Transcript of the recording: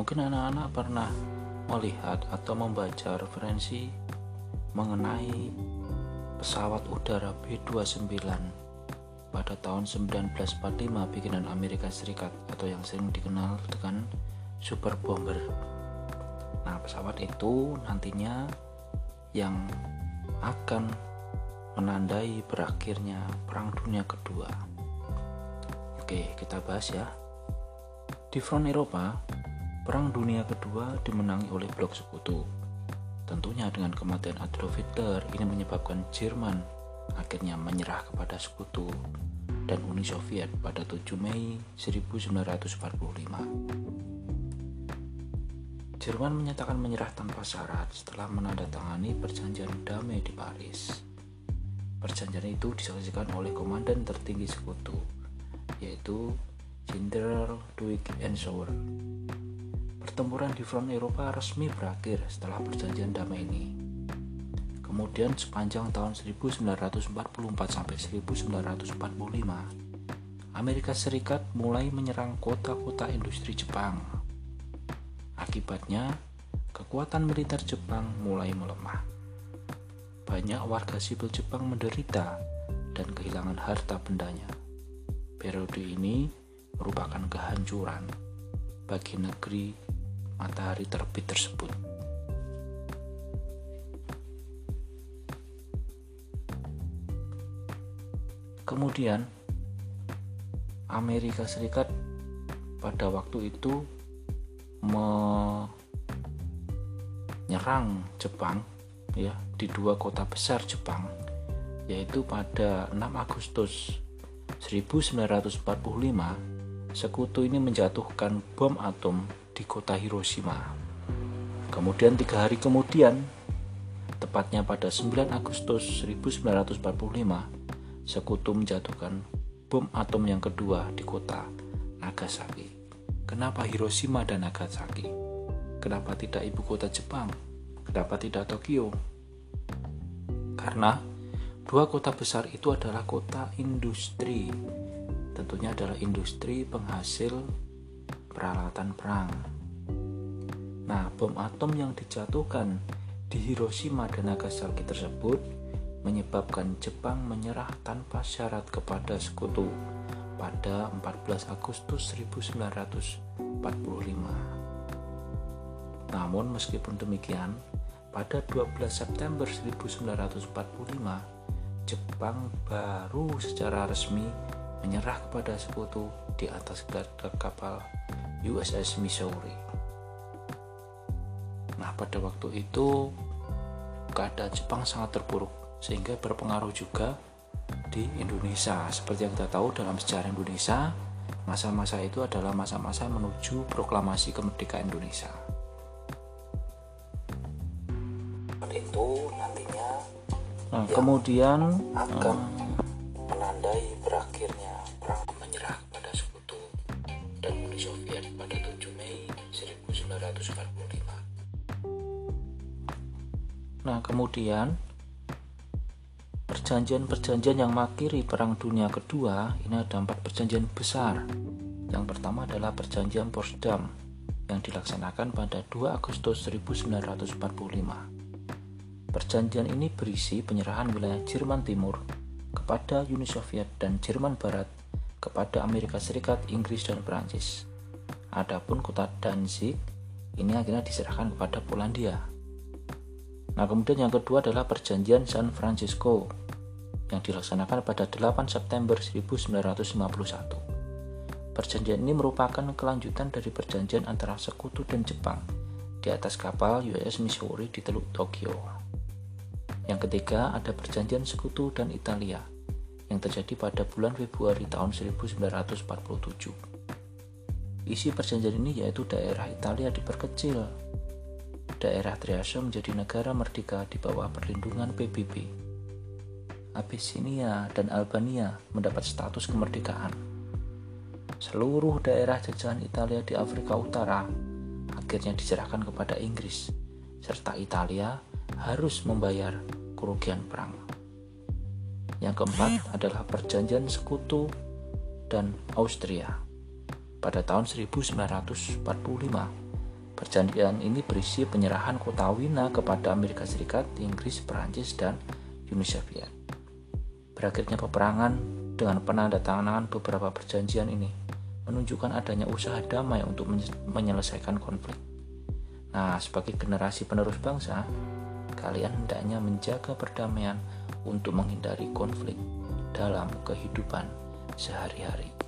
Mungkin anak-anak pernah melihat atau membaca referensi mengenai pesawat udara B-29 pada tahun 1945 bikinan Amerika Serikat atau yang sering dikenal dengan Super Bomber. Nah, pesawat itu nantinya yang akan menandai berakhirnya Perang Dunia Kedua. Oke, kita bahas ya. Di front Eropa, Perang Dunia Kedua dimenangi oleh blok sekutu. Tentunya dengan kematian Adolf Hitler ini menyebabkan Jerman akhirnya menyerah kepada sekutu dan Uni Soviet pada 7 Mei 1945. Jerman menyatakan menyerah tanpa syarat setelah menandatangani perjanjian damai di Paris. Perjanjian itu disaksikan oleh komandan tertinggi sekutu, yaitu Jenderal Dwight Eisenhower. Pertempuran di front Eropa resmi berakhir setelah perjanjian damai ini. Kemudian sepanjang tahun 1944 sampai 1945, Amerika Serikat mulai menyerang kota-kota industri Jepang Akibatnya, kekuatan militer Jepang mulai melemah. Banyak warga sipil Jepang menderita dan kehilangan harta bendanya. Periode ini merupakan kehancuran bagi negeri matahari terbit tersebut. Kemudian, Amerika Serikat pada waktu itu menyerang Jepang ya di dua kota besar Jepang yaitu pada 6 Agustus 1945 sekutu ini menjatuhkan bom atom di kota Hiroshima kemudian tiga hari kemudian tepatnya pada 9 Agustus 1945 sekutu menjatuhkan bom atom yang kedua di kota Nagasaki Kenapa Hiroshima dan Nagasaki? Kenapa tidak ibu kota Jepang? Kenapa tidak Tokyo? Karena dua kota besar itu adalah kota industri. Tentunya adalah industri penghasil peralatan perang. Nah, bom atom yang dijatuhkan di Hiroshima dan Nagasaki tersebut menyebabkan Jepang menyerah tanpa syarat kepada sekutu pada 14 Agustus 1945. Namun meskipun demikian, pada 12 September 1945, Jepang baru secara resmi menyerah kepada sekutu di atas kapal USS Missouri. Nah, pada waktu itu keadaan Jepang sangat terpuruk sehingga berpengaruh juga di Indonesia. Seperti yang kita tahu dalam sejarah Indonesia, masa-masa itu adalah masa-masa menuju proklamasi kemerdekaan Indonesia. Itu nantinya nah, kemudian akan uh, menandai berakhirnya perang menyerah pada sekutu dan Uni Soviet pada 7 Mei 1945. Nah, kemudian Perjanjian-perjanjian yang mengakhiri Perang Dunia Kedua ini ada empat perjanjian besar. Yang pertama adalah Perjanjian Potsdam yang dilaksanakan pada 2 Agustus 1945. Perjanjian ini berisi penyerahan wilayah Jerman Timur kepada Uni Soviet dan Jerman Barat kepada Amerika Serikat, Inggris, dan Perancis. Adapun kota Danzig ini akhirnya diserahkan kepada Polandia. Nah, kemudian yang kedua adalah Perjanjian San Francisco yang dilaksanakan pada 8 September 1951. Perjanjian ini merupakan kelanjutan dari perjanjian antara Sekutu dan Jepang di atas kapal USS Missouri di Teluk Tokyo. Yang ketiga ada perjanjian Sekutu dan Italia yang terjadi pada bulan Februari tahun 1947. Isi perjanjian ini yaitu daerah Italia diperkecil. Daerah Triaso menjadi negara merdeka di bawah perlindungan PBB Abyssinia dan Albania mendapat status kemerdekaan. Seluruh daerah jajahan Italia di Afrika Utara akhirnya diserahkan kepada Inggris, serta Italia harus membayar kerugian perang. Yang keempat adalah perjanjian sekutu dan Austria. Pada tahun 1945, Perjanjian ini berisi penyerahan kota Wina kepada Amerika Serikat, Inggris, Perancis, dan Uni Soviet. Berakhirnya peperangan dengan penandatanganan beberapa perjanjian ini menunjukkan adanya usaha damai untuk menyelesaikan konflik. Nah, sebagai generasi penerus bangsa, kalian hendaknya menjaga perdamaian untuk menghindari konflik dalam kehidupan sehari-hari.